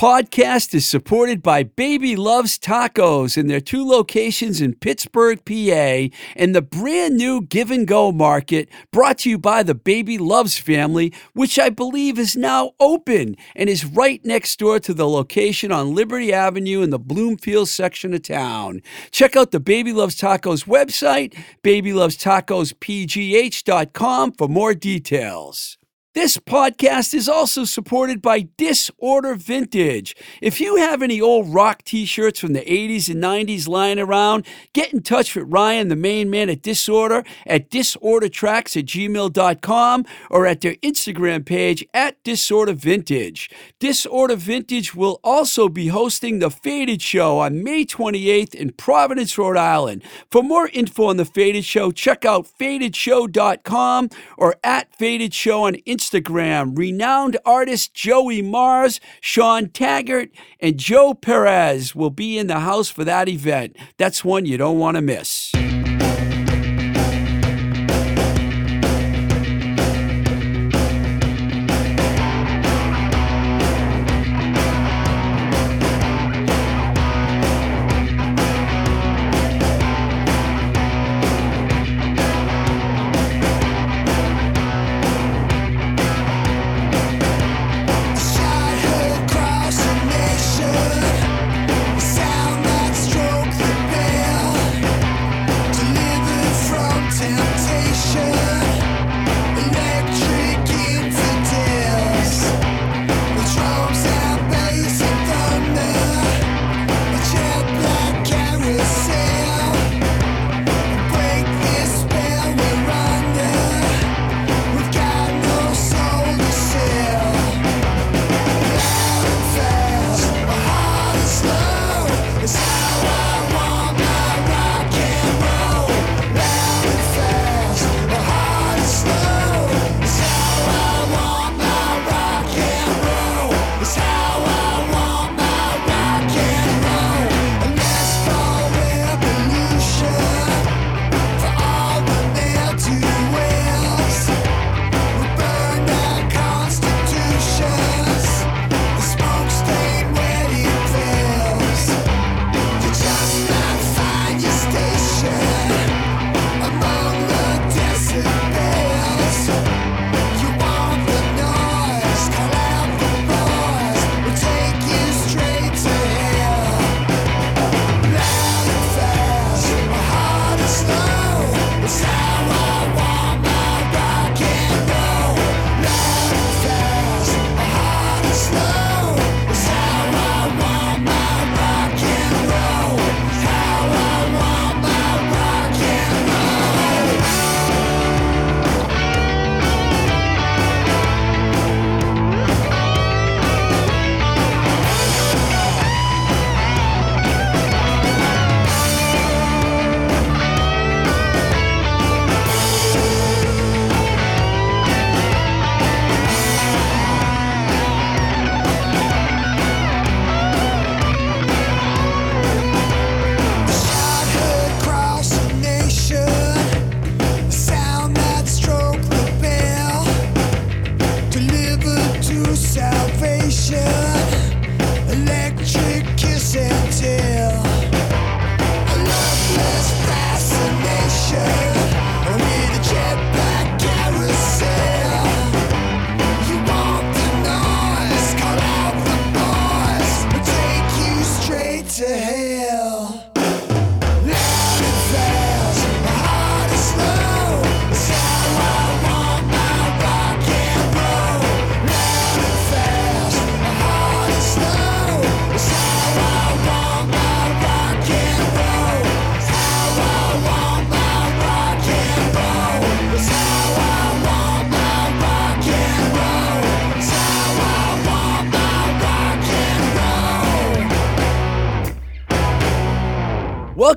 Podcast is supported by Baby Loves Tacos in their two locations in Pittsburgh, PA, and the brand new Give and Go Market brought to you by the Baby Loves family, which I believe is now open and is right next door to the location on Liberty Avenue in the Bloomfield section of town. Check out the Baby Loves Tacos website, babylovestacospgh.com for more details. This podcast is also supported by Disorder Vintage. If you have any old rock t shirts from the 80s and 90s lying around, get in touch with Ryan, the main man at Disorder, at disordertracks at gmail.com or at their Instagram page at Disorder Vintage. Disorder Vintage will also be hosting The Faded Show on May 28th in Providence, Rhode Island. For more info on The Faded Show, check out fadedshow.com or at Faded Show on Instagram. Instagram, renowned artist Joey Mars, Sean Taggart, and Joe Perez will be in the house for that event. That's one you don't want to miss.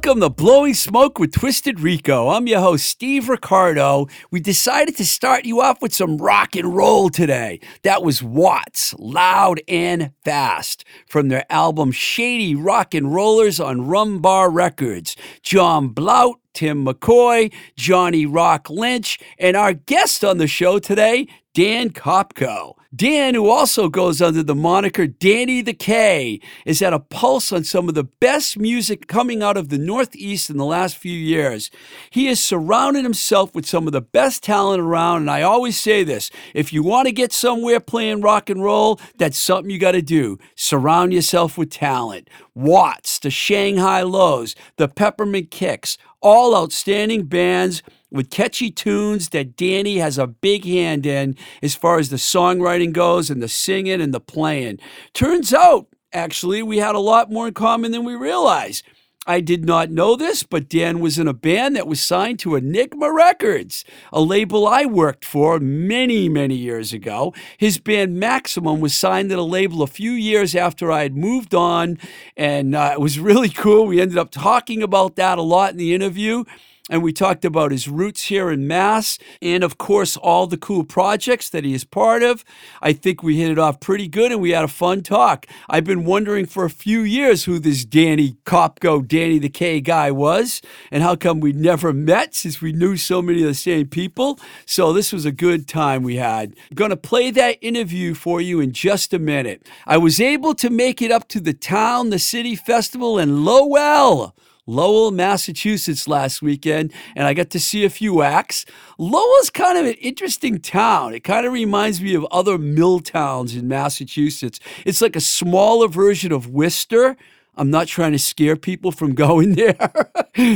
Welcome to Blowing Smoke with Twisted Rico. I'm your host, Steve Ricardo. We decided to start you off with some rock and roll today. That was Watts, Loud and Fast, from their album Shady Rock and Rollers on Rum Bar Records. John Blout, Tim McCoy, Johnny Rock Lynch, and our guest on the show today, Dan Kopko. Dan, who also goes under the moniker Danny the K, is at a pulse on some of the best music coming out of the Northeast in the last few years. He has surrounded himself with some of the best talent around, and I always say this if you want to get somewhere playing rock and roll, that's something you got to do. Surround yourself with talent. Watts, the Shanghai Lows, the Peppermint Kicks, all outstanding bands with catchy tunes that Danny has a big hand in as far as the songwriting goes and the singing and the playing. Turns out, actually, we had a lot more in common than we realized. I did not know this, but Dan was in a band that was signed to Enigma Records, a label I worked for many, many years ago. His band Maximum was signed to the label a few years after I had moved on, and uh, it was really cool. We ended up talking about that a lot in the interview and we talked about his roots here in Mass, and of course, all the cool projects that he is part of. I think we hit it off pretty good, and we had a fun talk. I've been wondering for a few years who this Danny Kopko, Danny the K guy was, and how come we never met since we knew so many of the same people. So this was a good time we had. Going to play that interview for you in just a minute. I was able to make it up to the town, the city festival and Lowell. Lowell, Massachusetts last weekend, and I got to see a few acts. Lowell's kind of an interesting town. It kind of reminds me of other mill towns in Massachusetts. It's like a smaller version of Worcester, I'm not trying to scare people from going there.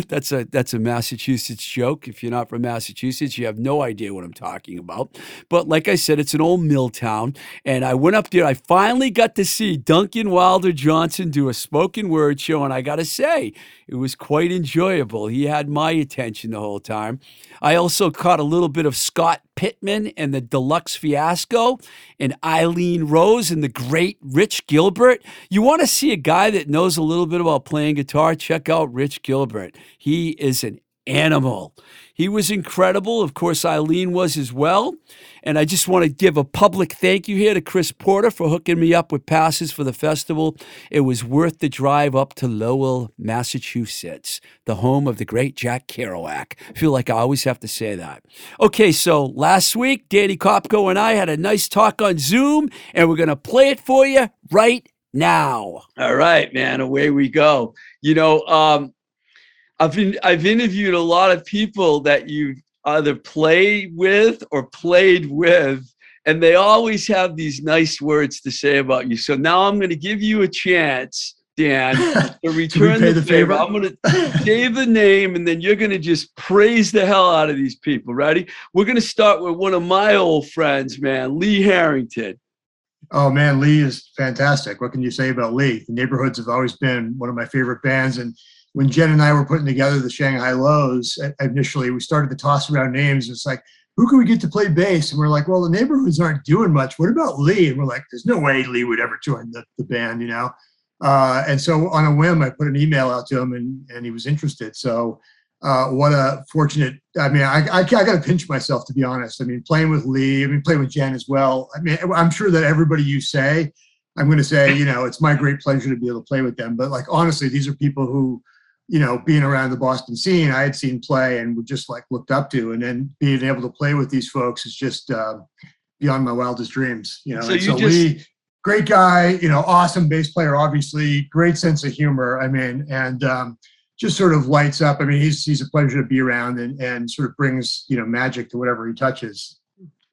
that's a that's a Massachusetts joke. If you're not from Massachusetts, you have no idea what I'm talking about. But like I said, it's an old mill town, and I went up there. I finally got to see Duncan Wilder Johnson do a spoken word show, and I got to say, it was quite enjoyable. He had my attention the whole time. I also caught a little bit of Scott Pittman and the Deluxe Fiasco, and Eileen Rose and the great Rich Gilbert. You want to see a guy that knows a little bit about playing guitar? Check out Rich Gilbert. He is an animal. He was incredible. Of course, Eileen was as well. And I just want to give a public thank you here to Chris Porter for hooking me up with passes for the festival. It was worth the drive up to Lowell, Massachusetts, the home of the great Jack Kerouac. I feel like I always have to say that. Okay, so last week, Danny Kopko and I had a nice talk on Zoom, and we're going to play it for you right now. All right, man, away we go. You know, um, I've been I've interviewed a lot of people that you've either play with or played with, and they always have these nice words to say about you. So now I'm going to give you a chance, Dan, to return the, the, favor. favor. I'm going to say the name, and then you're going to just praise the hell out of these people. Ready? We're going to start with one of my old friends, man, Lee Harrington. Oh man, Lee is fantastic. What can you say about Lee? The neighborhoods have always been one of my favorite bands, and when Jen and I were putting together the Shanghai Lows initially, we started to toss around names. It's like, who can we get to play bass? And we're like, well, the neighborhoods aren't doing much. What about Lee? And we're like, there's no way Lee would ever join the, the band, you know? Uh, and so on a whim, I put an email out to him and, and he was interested. So uh, what a fortunate, I mean, I, I, I got to pinch myself to be honest. I mean, playing with Lee, I mean, playing with Jen as well. I mean, I'm sure that everybody you say, I'm going to say, you know, it's my great pleasure to be able to play with them. But like, honestly, these are people who, you know, being around the Boston scene, I had seen play and just like looked up to, and then being able to play with these folks is just uh, beyond my wildest dreams. You know, so, you so just... Lee, great guy, you know, awesome bass player, obviously, great sense of humor. I mean, and um, just sort of lights up. I mean, he's he's a pleasure to be around, and and sort of brings you know magic to whatever he touches.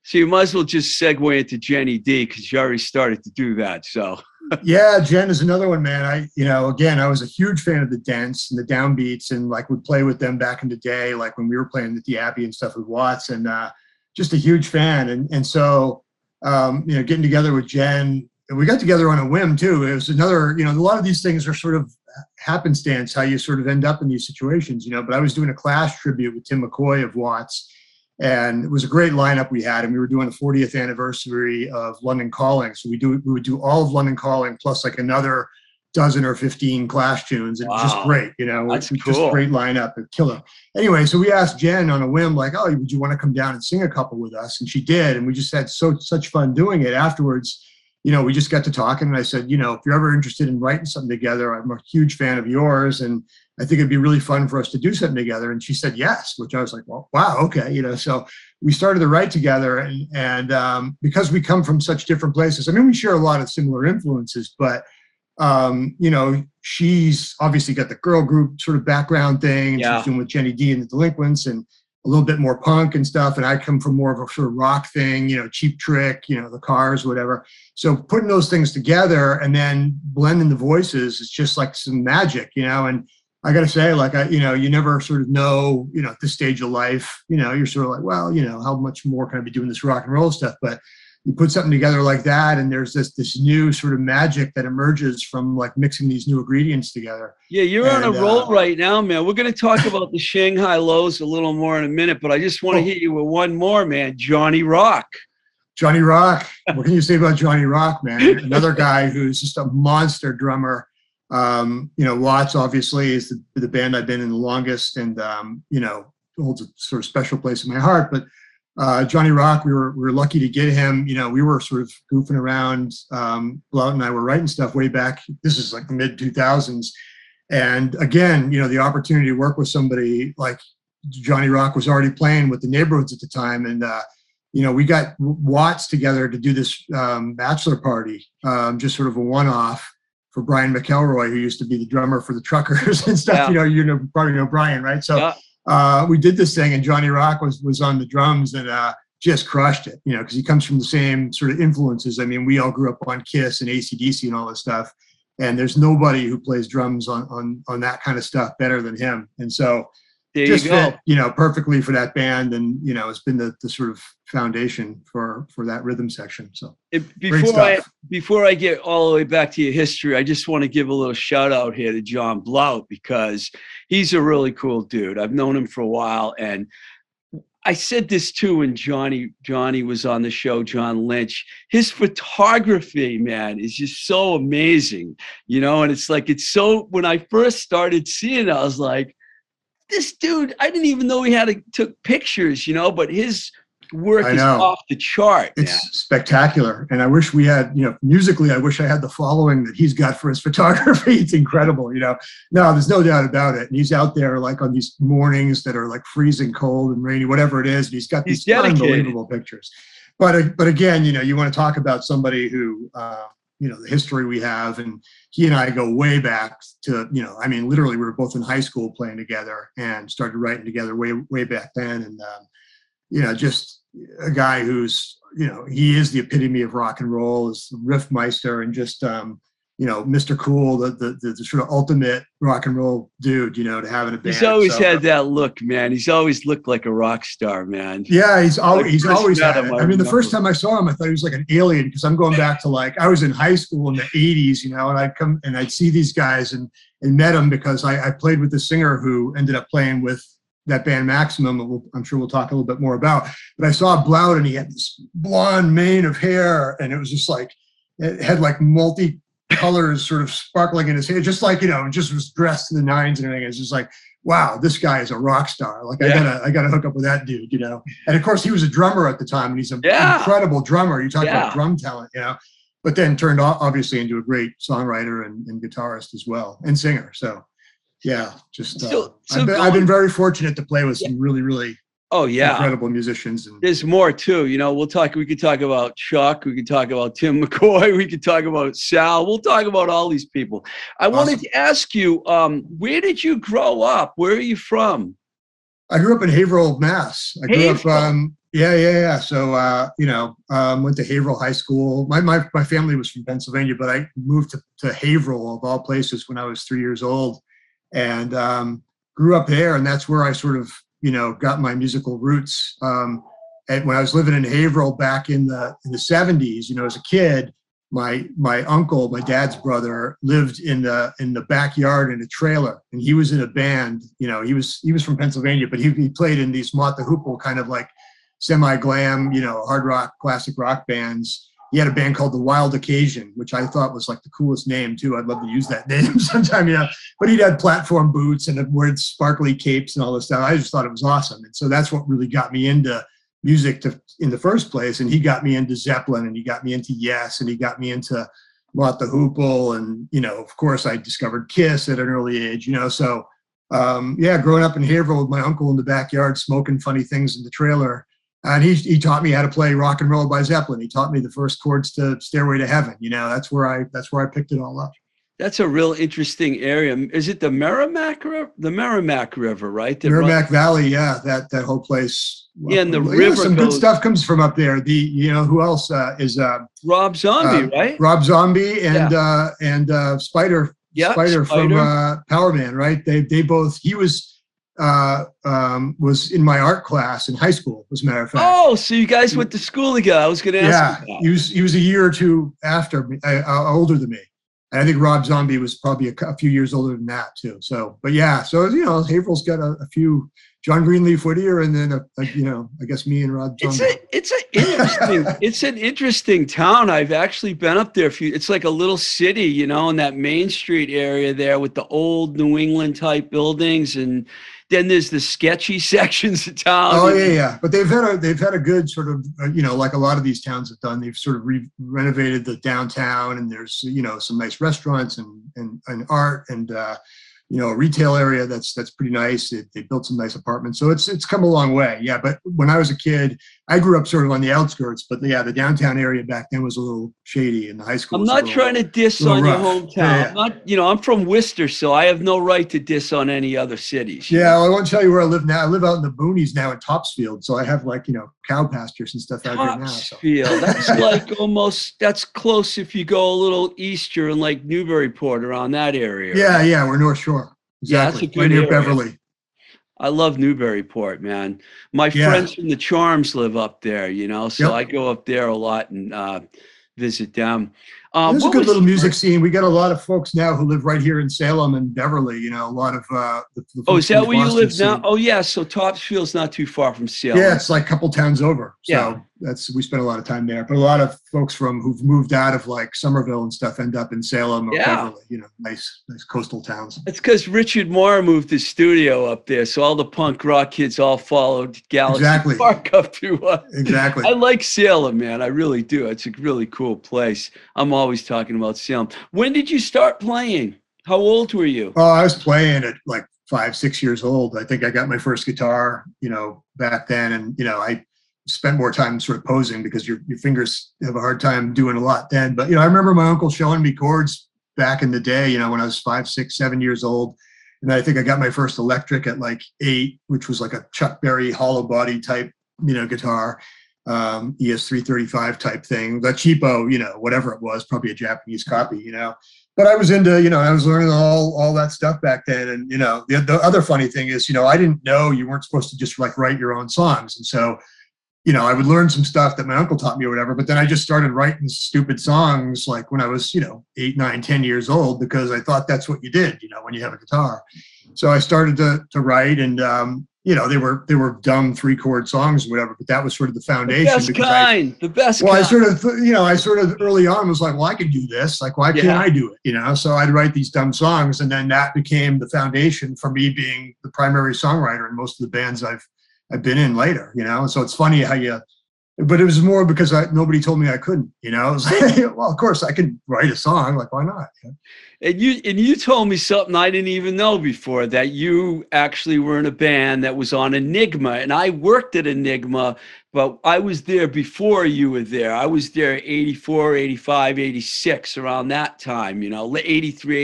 So you might as well just segue into Jenny D because you already started to do that. So yeah, Jen is another one, man. I, you know, again, I was a huge fan of the dents and the downbeats, and like would play with them back in the day, like when we were playing at the Abbey and stuff with Watts, and uh, just a huge fan. And and so, um, you know, getting together with Jen, we got together on a whim too. It was another, you know, a lot of these things are sort of happenstance, how you sort of end up in these situations, you know. But I was doing a Clash tribute with Tim McCoy of Watts and it was a great lineup we had and we were doing the 40th anniversary of london calling. So we do we would do all of london calling plus like another dozen or 15 clash tunes. And wow. it was just great you know That's just cool. great lineup and killer. Anyway so we asked jen on a whim like oh would you want to come down and sing a couple with us? And she did and we just had so such fun doing it. Afterwards you know we just got to talking and i said you know if you're ever interested in writing something together i'm a huge fan of yours. And I think it'd be really fun for us to do something together. And she said yes, which I was like, well, wow, okay, you know. So we started to write together, and and um, because we come from such different places, I mean, we share a lot of similar influences, but um, you know, she's obviously got the girl group sort of background thing. Yeah. She's doing with Jenny D and the Delinquents, and a little bit more punk and stuff. And I come from more of a sort of rock thing, you know, Cheap Trick, you know, the Cars, whatever. So putting those things together and then blending the voices is just like some magic, you know. And I got to say, like, I, you know, you never sort of know, you know, at this stage of life, you know, you're sort of like, well, you know, how much more can I be doing this rock and roll stuff? But you put something together like that, and there's this this new sort of magic that emerges from like mixing these new ingredients together. Yeah, you're on And, a roll uh, right now, man. We're going to talk about the Shanghai Lows a little more in a minute, but I just want to Oh. hit you with one more, man. Johnny Rock. Johnny Rock. What can you say about Johnny Rock, man? Another guy who's just a monster drummer. Um, you know, Watts obviously is the, the band I've been in the longest, and um, you know holds a sort of special place in my heart. But uh, Johnny Rock, we were we were lucky to get him. You know, we were sort of goofing around. Um, Blount and I were writing stuff way back. This is like the mid two thousands, and again, you know, the opportunity to work with somebody like Johnny Rock was already playing with the neighborhoods at the time, and uh, you know, we got Watts together to do this um, bachelor party, um, just sort of a one-off for Brian McElroy, who used to be the drummer for the Truckers and stuff. Yeah. You know, you know, probably know Brian, right? So Yeah. uh, we did this thing, and Johnny Rock was was on the drums and uh, just crushed it. You know, because he comes from the same sort of influences. I mean, we all grew up on Kiss and ACDC and all this stuff, and there's nobody who plays drums on on on that kind of stuff better than him. And so There just you go. fit, you know, perfectly for that band, and you know, it's been the, the sort of foundation for for that rhythm section. So Before I stuff. before I get all the way back to your history, I just want to give a little shout out here to John Blount because he's a really cool dude. I've known him for a while, and I said this too when Johnny Johnny was on the show. John Lynch, his photography, man, is just so amazing, you know. And it's like it's so. When I first started seeing it, I was like, this dude. I didn't even know he had to took pictures, you know. But his work is off the chart. it's man. spectacular, and I wish we had, you know, musically, I wish I had the following that he's got for his photography. It's incredible, you know. No, there's no doubt about it. And he's out there like on these mornings that are like freezing cold and rainy, whatever it is. And he's got He's these dedicated. unbelievable pictures. But uh, but again, you know, you want to talk about somebody who. Uh, you know the history we have and he and i go way back to you know i mean literally we were both in high school playing together and started writing together way way back then and um, you know just a guy who's you know he is the epitome of rock and roll is the riff meister and just um you know mr cool the, the the the sort of ultimate rock and roll dude you know to have in a band He's always So, had that look, man. He's always looked like a rock star, man. Yeah, he's always Like he's always had it. I I mean, the first time I saw him, I thought he was like an alien because I'm going back to like I was in high school in the '80s, you know, and I'd come and I'd see these guys and and met him because I, I played with the singer who ended up playing with that band Maximum. we'll, I'm sure we'll talk a little bit more about. But I saw Blount and he had this blonde mane of hair, and it was just like it had like multi colors sort of sparkling in his hair, just like you know, just was dressed to the nines and everything. It's just like, wow, this guy is a rock star. Like I gotta, I gotta hook up with that dude, you know. And of course, he was a drummer at the time, and he's an Yeah. incredible drummer. You talk Yeah. about drum talent, you know. But then turned obviously into a great songwriter and, and guitarist as well, and singer. So, yeah, just uh, So- so I've, been, going- I've been very fortunate to play with some really, really Oh yeah. incredible musicians. And There's more too. You know, we'll talk. We could talk about Chuck. We could talk about Tim McCoy. We could talk about Sal. We'll talk about all these people. I wanted to ask you, um, where did you grow up? Where are you from? I grew up in Haverhill, Mass. I grew Haverhill. up, um, yeah, yeah, yeah. So, uh, you know, um, went to Haverhill High School. My, my, my family was from Pennsylvania, but I moved to, to Haverhill of all places when I was three years old and um, grew up there. And that's where I sort of, you know, got my musical roots. Um, and when I was living in Haverhill back in the, in the 70s, you know, as a kid, my my uncle, my dad's brother, lived in the in the backyard in a trailer, and he was in a band. You know, he was he was from Pennsylvania, but he, he played in these Mott the Hoople kind of like semi glam, you know, hard rock, classic rock bands. He had a band called The Wild Occasion, which I thought was like the coolest name too. I'd love to use that name sometime, you know. But he'd had platform boots and wearing sparkly capes and all this stuff. I just thought it was awesome, and so that's what really got me into music to, in the first place. And he got me into Zeppelin and he got me into Yes and he got me into Mott the Hoople. And, you know, of course, I discovered Kiss at an early age, you know. So um, yeah, growing up in Haverhill with my uncle in the backyard, smoking funny things in the trailer. And he, he taught me how to play rock and roll by Zeppelin. He taught me the first chords to Stairway to Heaven. You know, that's where I that's where I picked it all up. That's a real interesting area. Is it the Merrimack River? The Merrimack River, right? That Merrimack runs- Valley, yeah, that that whole place. Yeah, and the yeah, river. Some goes- good stuff comes from up there. The you know who else uh, is uh, Rob Zombie, uh, right? Rob Zombie and yeah. uh, and uh, Spider Spider, Spider from uh, Powerman, right? They they both he was uh, um, was in my art class in high school, as a matter of fact. Oh, so you guys went to school together? I was going to ask. Yeah, he was he was a year or two after me, uh, uh, older than me. And I think Rob Zombie was probably a, a, few years older than that too. So, but yeah, so you know, Haverhill's got a, a few John Greenleaf Whittier, and then a, a, you know, I guess me and Rob. Zombie. It's a, it's an interesting, it's an interesting town. I've actually been up there a few. It's like a little city, you know, in that Main Street area there with the old New England type buildings and then there's the sketchy sections of town. Oh yeah, yeah. But they've had a they've had a good sort of uh, you know like a lot of these towns have done. They've sort of re- renovated the downtown, and there's you know some nice restaurants and and, and art and uh, you know, a retail area that's that's pretty nice. It, they built some nice apartments, so it's it's come a long way. Yeah, but when I was a kid, I grew up sort of on the outskirts, but yeah, the downtown area back then was a little shady, in the high school. I'm not little, trying to diss on rough. your hometown. Yeah, yeah. Not, you know, I'm from Worcester, so I have no right to diss on any other cities. Yeah, well, I won't tell you where I live now. I live out in the boonies now in Topsfield, so I have like you know cow pastures and stuff out here now. So. Topsfield, that's like almost that's close if you go a little east, you're in like Newburyport around that area. Yeah, yeah, we're North Shore. Exactly. Yeah, right near Beverly. I love Newburyport, man. My yeah. friends from the Charms live up there, you know, so yep. I go up there a lot and uh, visit them. Um, There's a good little music scene. We got a lot of folks now who live right here in Salem and Beverly. You know, a lot of. Uh, the, the oh, is that where you live scene. now? Oh, yeah. So Topsfield's not too far from Salem. Yeah, it's like a couple towns over. So yeah. That's we spent a lot of time there. But a lot of folks from who've moved out of like Somerville and stuff end up in Salem or yeah. Beverly. You know, nice, nice coastal towns. It's because Richard Moore moved his studio up there, so all the punk rock kids all followed Galaxy exactly. Park up to. Uh, exactly. I like Salem, man. I really do. It's a really cool place. I'm always talking about Salem. When did you start playing? How old were you? Oh, I was playing at like five, six years old. I think I got my first guitar, you know, back then. And, you know, I spent more time sort of posing because your, your fingers have a hard time doing a lot then. But, you know, I remember my uncle showing me chords back in the day, you know, when I was five, six, seven years old. And I think I got my first electric at like eight, which was like a Chuck Berry hollow body type, you know, guitar um, ES335 type thing, the cheapo, you know, whatever it was, probably a Japanese copy, you know. But I was into, you know, I was learning all all that stuff back then. And you know, the, the other funny thing is, you know, I didn't know you weren't supposed to just like write your own songs, and so, you know, I would learn some stuff that my uncle taught me or whatever. But then I just started writing stupid songs like when I was, you know, eight, nine, ten years old because I thought that's what you did, you know, when you have a guitar. So I started to to write, and um, you know, they were they were dumb three chord songs or whatever, but that was sort of the foundation. The best kind, I, the best. Well, kind. I sort of, you know, I sort of early on was like, well, I can do this. Like, why can't I do it? You know, so I'd write these dumb songs, and then that became the foundation for me being the primary songwriter in most of the bands I've I've been in later. You know, so it's funny how you but it was more because I, nobody told me I couldn't, you know. Like, well, of course I could write a song. Like, why not? And you and you told me something I didn't even know before that you actually were in a band that was on Enigma, and I worked at Enigma, but I was there before you were there. I was there 84, 85, 86, around that time. You know, 83,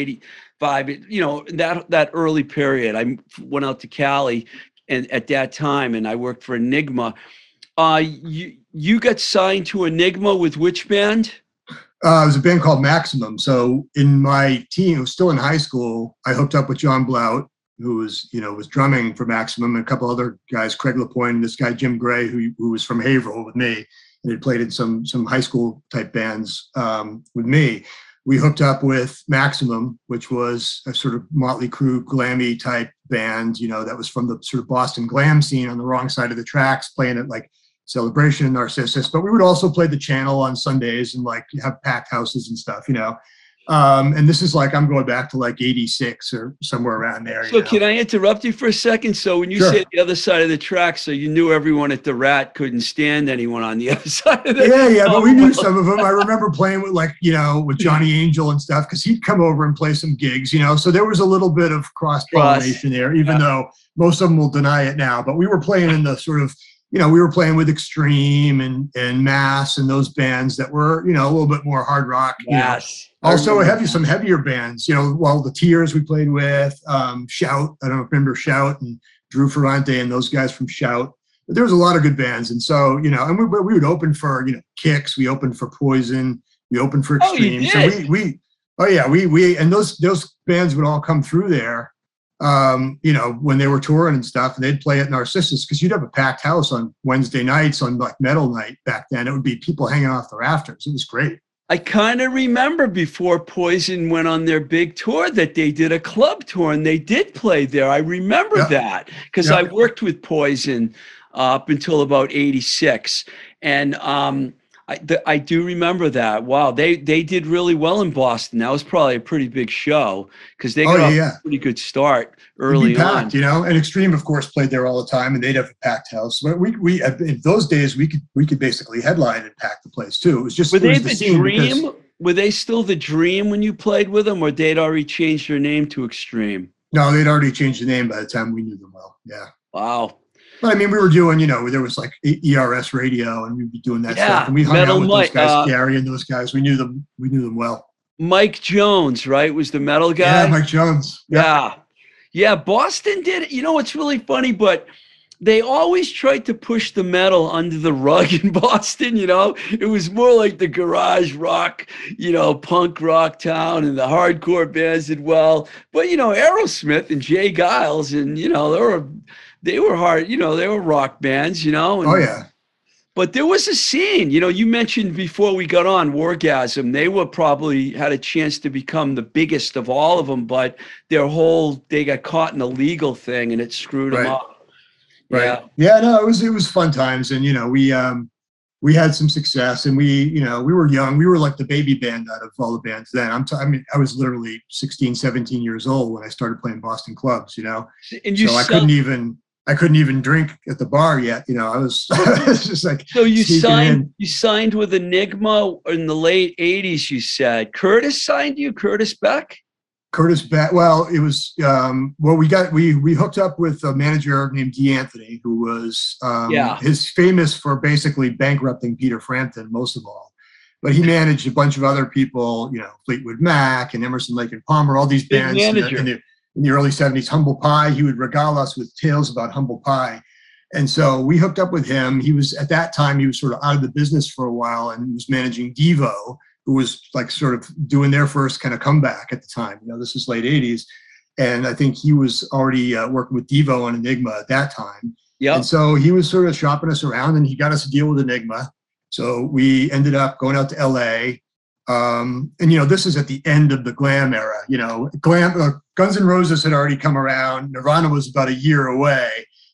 85. You know, that that early period. I went out to Cali, and at that time, and I worked for Enigma uh, you you got signed to Enigma with which band? Uh, it was a band called Maximum. So in my team, still in high school, I hooked up with John Blout, who was you know was drumming for Maximum, and a couple other guys, Craig Lapointe, and this guy Jim Gray, who who was from Haverhill with me, and had played in some some high school type bands um, with me. We hooked up with Maximum, which was a sort of Motley Crue glammy type band, you know, that was from the sort of Boston glam scene on the wrong side of the tracks, playing at like celebration and narcissus but we would also play the channel on sundays and like have packed houses and stuff you know Um, and this is like I'm going back to like '86 or somewhere around there. So can I interrupt you for a second? So when you Sure. said the other side of the track, so you knew everyone at the Rat couldn't stand anyone on the other side of the yeah, yeah, but we Oh, knew well. some of them. I remember playing with like you know with Johnny Angel and stuff because he'd come over and play some gigs, you know. So there was a little bit of cross pollination there, even yeah. though most of them will deny it now. But we were playing in the sort of you know we were playing with Extreme and and Mass and those bands that were you know a little bit more hard rock. you know. Yes. Also, remember heavy some heavier bands, you know. Well, the Tears we played with, um, Shout. I don't remember Shout and Drew Ferrante and those guys from Shout. But there was a lot of good bands, and so you know, and we, we would open for you know Kix. We opened for Poison. We opened for Oh, Extreme. so did? we we oh yeah we we and those those bands would all come through there. Um, you know, when they were touring and stuff, and they'd play at Narcissus because you'd have a packed house on Wednesday nights on like metal night back then. It would be people hanging off the rafters. It was great. I kind of remember before Poison went on their big tour that they did a club tour and they did play there. I remember Yeah. that because Yeah. I worked with Poison uh, up until about 86. And um, I, the, I do remember that. Wow, they, they did really well in Boston. That was probably a pretty big show because they Oh, got off yeah. a pretty good start early packed, on. you know. And Extreme, of course, played there all the time, and they'd have a packed house. But we, we uh, in those days, we could we could basically headline and pack the place too. It was just Were they was the scene because- dream? Were they still the dream when you played with them, or they'd already changed their name to Extreme? no, they'd already changed the name by the time we knew them well. Yeah, Wow. But I mean, we were doing, you know, there was like ERS radio, and we'd be doing that Yeah, stuff. And we hung Metal out with Mike, those guys, uh, Gary and those guys. We knew them. We knew them well. Mike Jones, right, was the metal guy. Yeah, Mike Jones. Yeah. Yeah, Boston did it. You know, it's really funny, but they always tried to push the metal under the rug in Boston, you know. It was more like the garage rock, you know, punk rock town and the hardcore bands did well. But you know, Aerosmith and J. Geils and you know, there were they were hard, you know, they were rock bands, you know. And, Oh yeah, but there was a scene, you know, you mentioned before we got on Wargasm. They were probably had a chance to become the biggest of all of them, but their whole they got caught in a legal thing and it screwed them up. right. Yeah. Yeah. no, it was it was fun times, and you know, we um we had some success, and we you know we were young. We were like the baby band out of all the bands then. I'm t- I mean, I was literally 16, 17 years old when I started playing Boston clubs. You know, And you so I couldn't even I couldn't even drink at the bar yet. You know, I was just like so you signed in. you signed with Enigma in the late 80s, you said. Curtis signed you, Curtis Beck? Curtis Bat. Well, it was um, well, we got we we hooked up with a manager named Dee Anthony, who was um, Yeah. his famous for basically bankrupting Peter Frampton most of all. But he managed a bunch of other people, you know, Fleetwood Mac and Emerson Lake and Palmer, all these Big bands manager. in, the, in the early 70s. Humble Pie, he would regale us with tales about Humble Pie. And so we hooked up with him. He was at that time, he was sort of out of the business for a while and he was managing Devo, who was like sort of doing their first kind of comeback at the time. You know, this is late 80s. And I think he was already uh, working with Devo on Enigma at that time. Yeah. And so he was sort of shopping us around and he got us a deal with Enigma. So we ended up going out to LA. Um, and, you know, this is at the end of the glam era. You know, glam, uh, Guns N' Roses had already come around. Nirvana was about a year away.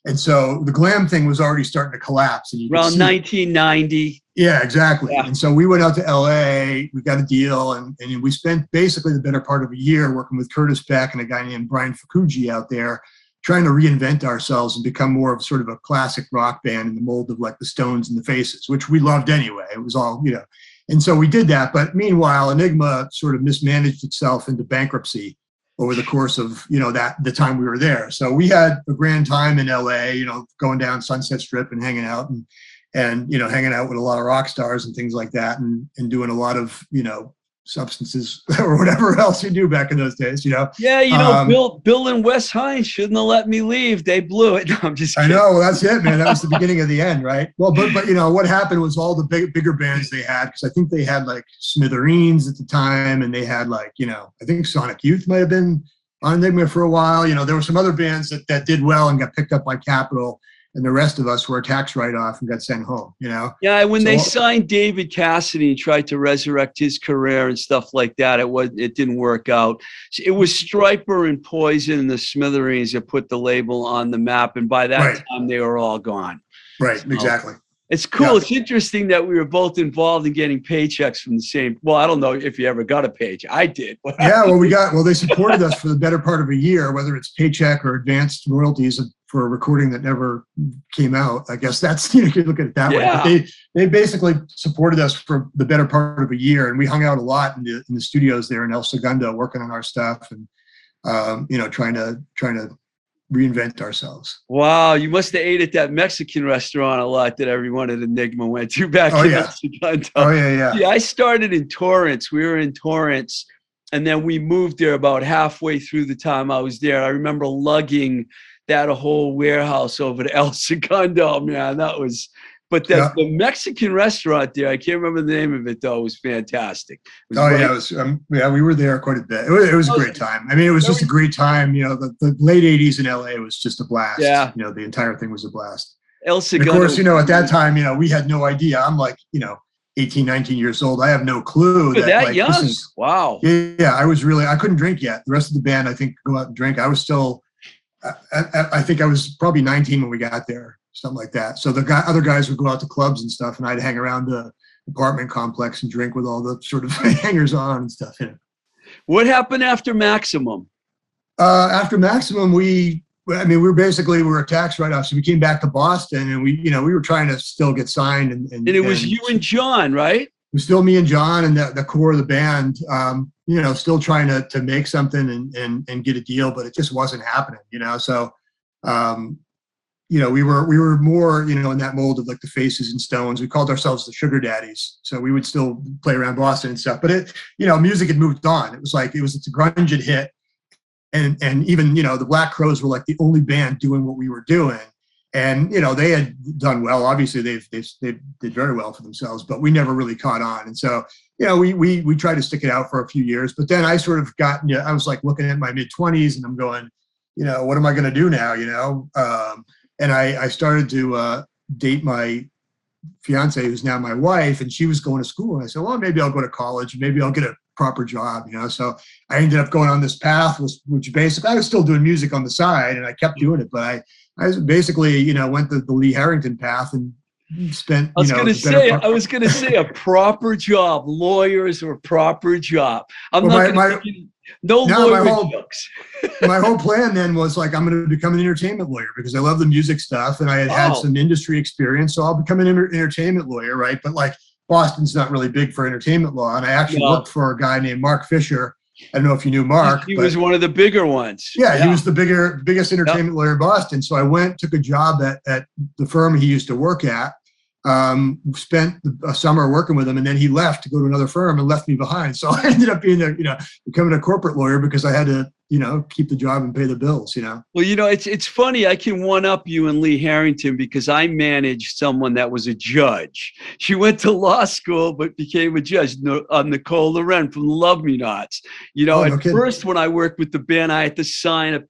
And so the glam thing was already starting to collapse. And you Around see- 1990. yeah, exactly. Yeah. And so we went out to LA, we got a deal, and, and we spent basically the better part of a year working with Curtis Beck and a guy named Brian Fukuji out there, trying to reinvent ourselves and become more of sort of a classic rock band in the mold of like the Stones and the Faces, which we loved anyway. It was all, you know. And so we did that. But meanwhile, Enigma sort of mismanaged itself into bankruptcy over the course of you know that the time we were there. So we had a grand time in LA, you know, going down Sunset Strip and hanging out and and you know hanging out with a lot of rock stars and things like that and and doing a lot of you know substances or whatever else you do back in those days you know? Yeah, you know, Um, Bill Bill and Wes Heins shouldn't have let me leave. They blew it. No, I'm just i know. Well that's it man. That was the beginning of the end right? Well but but you know what happened was all the big bigger bands they had because i think they had like smithereens at the time and they had like you know i think sonic youth might have been on enigma for a while. You know there were some other bands that, that did well and got picked up by capitol and the rest of us were a tax write-off and got sent home you know Yeah, when they signed David Cassidy and tried to resurrect his career and stuff like that, it was it didn't work out. It was Stryper and Poison and the Smithereens that put the label on the map, and by that Right. time they were all gone. right So- exactly It's cool. Yeah. It's interesting that we were both involved in getting paychecks from the same. Well, I don't know if you ever got a paycheck. I did. Yeah, well, we got well. They supported us for the better part of a year, whether it's paycheck or advanced royalties for a recording that never came out. I guess that's you know, you look at it that way. Yeah. But they they basically supported us for the better part of a year, and we hung out a lot in the in the studios there in El Segundo, working on our stuff and um, you know trying to trying to reinvent ourselves. Wow, you must have ate at that Mexican restaurant a lot that everyone at Enigma went to back Oh, in yeah. El Segundo. Oh yeah, yeah. Yeah, I started in Torrance. We were in Torrance, and then we moved there about halfway through the time I was there. I remember lugging that whole warehouse over to El Segundo. Man, that was. But the, Yeah. the Mexican restaurant there, I can't remember the name of it though, was fantastic. It was Oh right- yeah, it was, um, yeah, we were there quite a bit. It was, it was a great time. I mean, it was just a great time. You know, the, the late '80s in LA was just a blast. Yeah. you know, the entire thing was a blast. El Segundo. of course, you know, at that time, you know, we had no idea. I'm like, you know, 18, 19 years old. I have no clue You're that like, young. this is. wow. Yeah, yeah, I was really. I couldn't drink yet. The rest of the band, I think, go out and drink. I was still. I, I, I think I was probably 19 when we got there, something like that. So the guy, other guys would go out to clubs and stuff, and I'd hang around the apartment complex and drink with all the sort of hangers on and stuff. You know. What happened after Maximum? Uh, after Maximum, we, I mean, we were basically we were a tax write-off, so we came back to Boston, and we, you know, we were trying to still get signed, and and, And it was you and John, right? it was still me and John and the, the core of the band, um, you know, still trying to to make something and and and get a deal, but it just wasn't happening, you know. So, um, you know, we were we were more, you know, in that mold of like the Faces and Stones. We called ourselves the Sugar Daddies, so we would still play around Boston and stuff. But it, you know, music had moved on. It was like it was it's a grunge had hit, and and even you know the Black Crowes were like the only band doing what we were doing. And you know they had done well. Obviously they've they they did very well for themselves but we never really caught on. And so you know we we we tried to stick it out for a few years. But then i sort of got you know, i was like looking at my mid 20s and i'm going you know what am i going to do now you know? Um, and i i started to uh, date my fiance who's now my wife and she was going to school and i said well maybe i'll go to college maybe i'll get a proper job you know so i ended up going on this path which, which basically i was still doing music on the side and i kept doing it but i I basically, you know, went the, the Lee Harrington path and spent. I was know, gonna say, I was gonna say a proper job, lawyers or proper job. I'm Well, not my- gonna my- give you- no No, my whole- jokes. my whole plan then was like, I'm going to become an entertainment lawyer because I love the music stuff and I had had oh. some industry experience. So I'll become an enter- entertainment lawyer, right? But like Boston's not really big for entertainment law. And I actually No. looked for a guy named Mark Fisher. I don't know if you knew Mark. he but- was one of the bigger ones. Yeah, he was the bigger, biggest Yep. entertainment lawyer in Boston. So I went, took a job at, at the firm he used to work at, um, spent a summer working with him, and then he left to go to another firm and left me behind. So I ended up being a, you know, becoming a corporate lawyer because I had to, you know, keep the job and pay the bills, you know. Well, you know, it's it's funny. I can one up you and Lee Harrington because I managed someone that was a judge. She went to law school but became a judge. No, uh, Nicole Laurenne from Love Me Nots. You know, Oh, no at kidding. first when I worked with the band, I had to sign a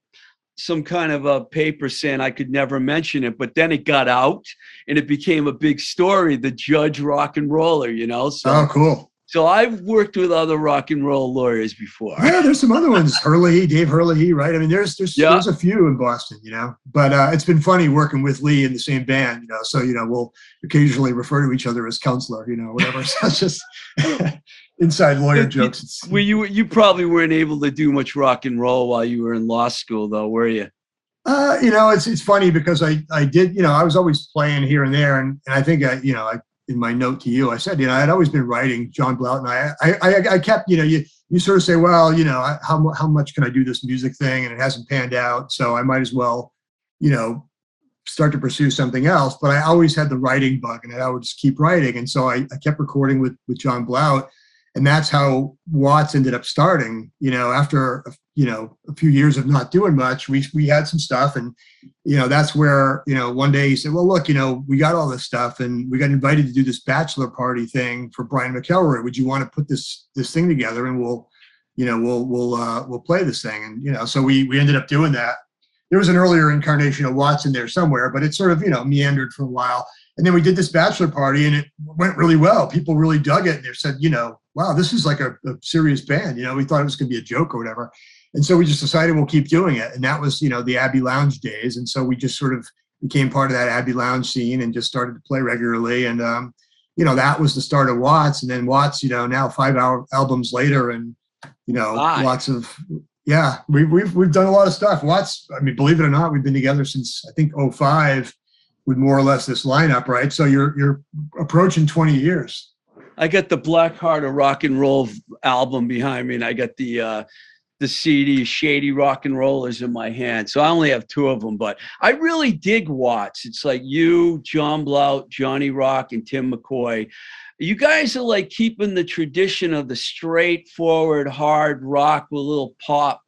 some kind of a paper saying I could never mention it, but then it got out and it became a big story. The judge rock and roller, you know. So, Oh, cool. so I've worked with other rock and roll lawyers before. Yeah, there's some other ones. Hurley, Dave Hurley, right? I mean, there's there's Yeah. there's a few in Boston, you know. But uh, it's been funny working with Lee in the same band, you know. So you know, we'll occasionally refer to each other as counselor, you know, whatever. so it's just inside lawyer It- jokes. Well, you you probably weren't able to do much rock and roll while you were in law school, though, were you? Uh, you know, it's it's funny because I I did you know I was always playing here and there, and, and I think I you know I in my note to you I said you know I'd always been writing John Blount, and I I I, I kept you know you you sort of say well you know how how much can I do this music thing and it hasn't panned out so I might as well you know start to pursue something else but I always had the writing bug and I would just keep writing and so I, I kept recording with with John Blount and that's how Watts ended up starting. You know, after you know a few years of not doing much, we we had some stuff, and you know that's where you know one day he said, "Well, look, you know, we got all this stuff, and we got invited to do this bachelor party thing for Brian McElroy. Would you want to put this this thing together, and we'll, you know, we'll we'll uh, we'll play this thing?" And you know, so we we ended up doing that. There was an earlier incarnation of Watts in there somewhere, but it sort of you know meandered for a while. And then we did this bachelor party and it went really well. People really dug it. And they said, you know, wow, this is like a, a serious band. You know, we thought it was going to be a joke or whatever. And so we just decided we'll keep doing it. And that was, you know, the Abbey Lounge days. And so we just sort of, became part of that Abbey Lounge scene and just started to play regularly. And um, you know, that was the start of Watts. And then Watts, you know, now five hour albums later, and you know, Five. lots of yeah, we've we've we've done a lot of stuff. Watts, I mean, believe it or not, we've been together since I think 05 with more or less this lineup, right? So you're you're approaching 20 years. I got the Black Heart of Rock and Roll album behind me, and I got the uh, the CD Shady Rock and Rollers in my hand. So I only have two of them, but I really dig Watts. It's like you, John Blount, Johnny Rock, and Tim McCoy. You guys are like keeping the tradition of the straightforward hard rock with a little pop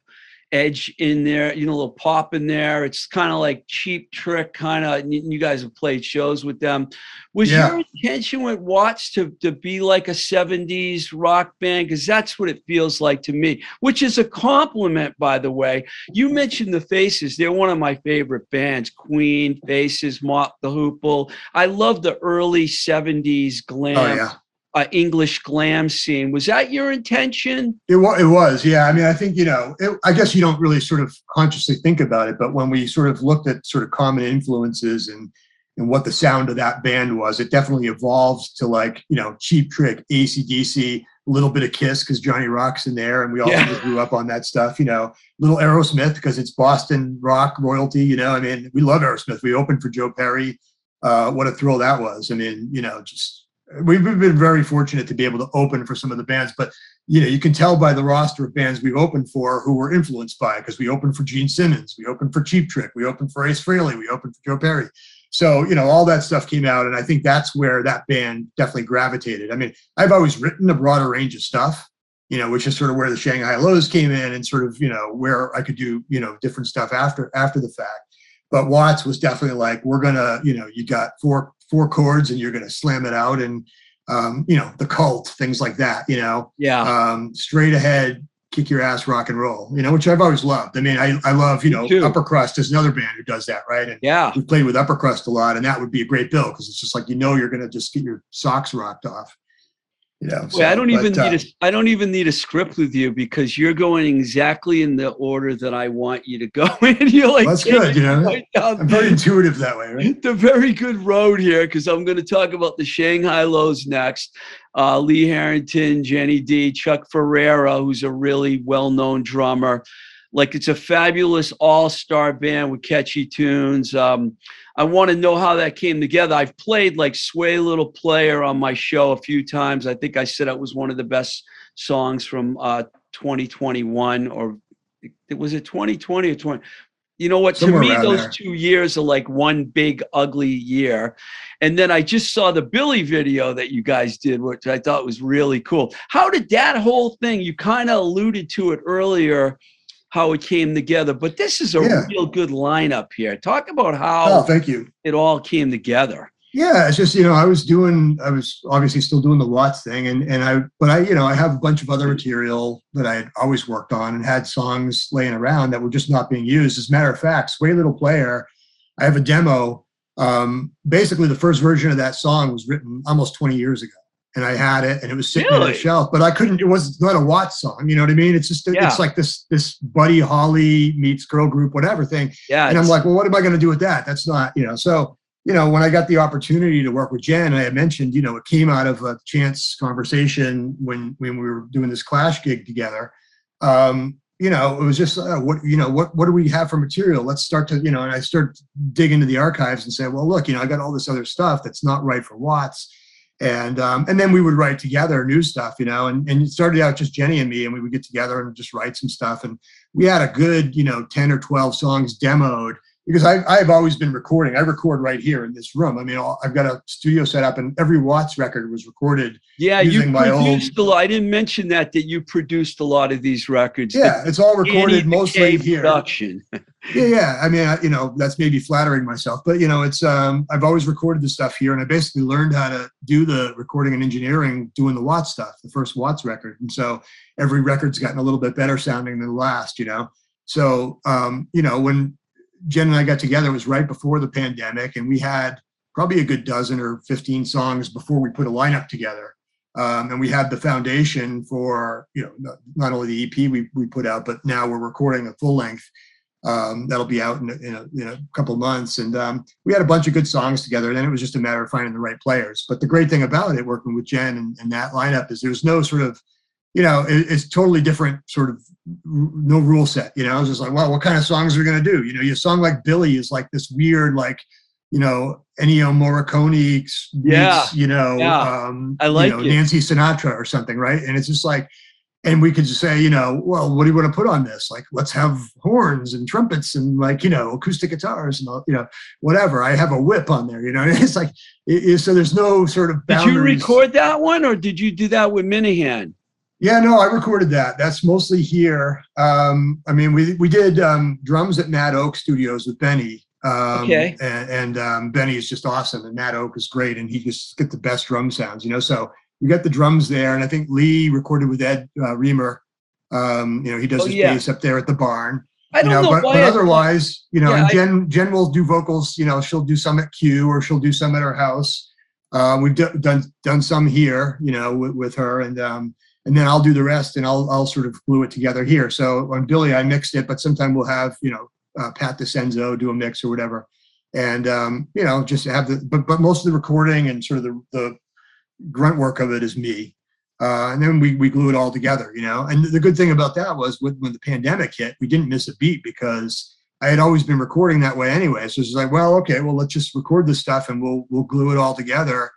edge in there, you know, a little pop in there. It's kind of like cheap trick, kind of. You guys have played shows with them. Was Yeah. your intention with Watts to to be like a '70s rock band? Because that's what it feels like to me, which is a compliment, by the way. You mentioned the Faces; they're one of my favorite bands. Queen, Faces, Mott the Hoople. I love the early '70s glam, Oh yeah. Uh, English glam scene. Was that your intention? It was, it was, yeah. I mean, I think, you know, it, I guess you don't really sort of consciously think about it, but when we sort of looked at sort of common influences and, and what the sound of that band was, it definitely evolved to like, you know, Cheap Trick, ACDC, a little bit of Kiss because Johnny Rock's in there and we all Yeah. grew up on that stuff, you know, little Aerosmith because it's Boston rock royalty, you know, I mean, we love Aerosmith. We opened for Joe Perry. Uh, what a thrill that was. I mean, you know, just we've been very fortunate to be able to open for some of the bands, but you know, you can tell by the roster of bands we've opened for who were influenced by because we opened for Gene Simmons, we opened for Cheap Trick, we opened for Ace Frehley, we opened for Joe Perry. So, you know, all that stuff came out. And I think that's where that band definitely gravitated. I mean, I've always written a broader range of stuff, you know, which is sort of where the Shanghai Lows came in and sort of, you know, where I could do, you know, different stuff after after the fact. But Watts was definitely like, we're gonna, you know, you got four four chords and you're gonna slam it out and um, you know, the cult, things like that, you know Yeah. um, straight ahead, kick your ass rock and roll, you know, which I've always loved. I mean, I, I love, you know. Upper Crust is another band who does that, right? And yeah. we played with Upper Crust a lot, and that would be a great bill because it's just like, you know, you're going to just get your socks rocked off, you know. Wait, I don't even but, need a I don't even need a script with you because you're going exactly in the order that I want you to go in. You're like That's good, you know. right I'm very intuitive that way, right? the very good road here because I'm going to talk about the Shanghai Lows next. Uh, Lee Harrington, Jenny D, Chuck Ferreira, who's a really well-known drummer. Like it's a fabulous all-star band with catchy tunes. Um, I want to know how that came together. I've played like "Sway Little Player" on my show a few times. I think I said it was one of the best songs from uh, 2021, or it was it 2020 or 20. You know what? Somewhere to me, those there. two years are like one big ugly year. And then I just saw the Billy video that you guys did, which I thought was really cool. How did that whole thing? You kind of alluded to it earlier, how it came together. But this is a Yeah. real good lineup here. Talk about how Oh, how thank you. it all came together. Yeah, it's just you know I was doing I was obviously still doing the Watts thing and and I but I you know I have a bunch of other material that I had always worked on and had songs laying around that were just not being used. As a matter of fact, Sway Little Player, I have a demo. Um, basically, the first version of that song was written almost 20 years ago, and I had it and it was sitting on Really? the shelf. But I couldn't. It was not a Watts song. You know what I mean? It's just Yeah. it's like this this Buddy Holly meets girl group whatever thing Yeah. and I'm like, well, what am I going to do with that? That's not, you know. So, you know, when I got the opportunity to work with Jen, I had mentioned, you know, it came out of a chance conversation when when we were doing this Clash gig together. Um, you know, it was just uh, what you know, what what do we have for material? Let's start to, you know, and I start dig into the archives and say, well, look, you know, I got all this other stuff that's not right for Watts. And um, and then we would write together new stuff, you know, and, and it started out just Jenny and me, and we would get together and just write some stuff. And we had a good, you know, 10 or 12 songs demoed because I, I've always been recording. I record right here in this room. I mean, I've got a studio set up, and every Watts record was recorded. yeah, you using my old- produced a lot. I didn't mention that that you produced a lot of these records. Yeah, it's all recorded mostly here. Production. Yeah, yeah. I mean, I, you know, that's maybe flattering myself, but you know, it's um, I've always recorded the stuff here, and I basically learned how to do the recording and engineering doing the Watts stuff, the first Watts record, and so every record's gotten a little bit better sounding than the last, you know. So, um, you know, when Jen and I got together, was right before the pandemic, and we had probably a good dozen or 15 songs before we put a lineup together. Um, and we had the foundation for, you know, not, only the EP we, we put out, but now we're recording a full length Um, that'll be out in, a- in, a, in a couple months. And um, we had a bunch of good songs together. And then it was just a matter of finding the right players. But the great thing about it, working with Jen and, and that lineup, is there's no sort of, you know, it, it's totally different sort of no rule set. You know, I was just like, well, what kind of songs are we gonna do? You know, your song like Billy is like this weird, like, you know, Ennio Morricone meets, Yeah, you know, yeah. um, I like you know. Nancy Sinatra or something, right? And it's just like, and we could just say, you know, well, what do you want to put on this? Like, let's have horns and trumpets and like, you know, acoustic guitars and all, you know, whatever. I have a whip on there, you know. It's like, it, it- so there's no sort of Did you record that one or did you do that with Minehan? Yeah, no, I recorded that. That's mostly here. Um, I mean, we we did um, drums at Mad Oak Studios with Benny. Um, Okay. And, and um, Benny is just awesome, and Mad Oak is great, and he just get the best drum sounds, you know. So we got the drums there, and I think Lee recorded with Ed uh, Reamer. Um, you know, he does Oh, his yeah. bass up there at the barn. I don't know, but, why. but I- otherwise, you know, Yeah, and I- Jen Jen will do vocals. You know, she'll do some at Q or she'll do some at her house. Uh, we've do, done done some here, you know, with, with her, and um, and then I'll do the rest, and I'll I'll sort of glue it together here. So on Billy, I mixed it, but sometime we'll have you know uh, Pat DeCenzo do a mix or whatever, and um, you know just have the but but most of the recording and sort of the the grunt work of it is me. Uh, and then we, we glue it all together, you know. And the good thing about that was when, when the pandemic hit, we didn't miss a beat because I had always been recording that way anyway. So it's like, well, okay, well, let's just record this stuff and we'll we'll glue it all together.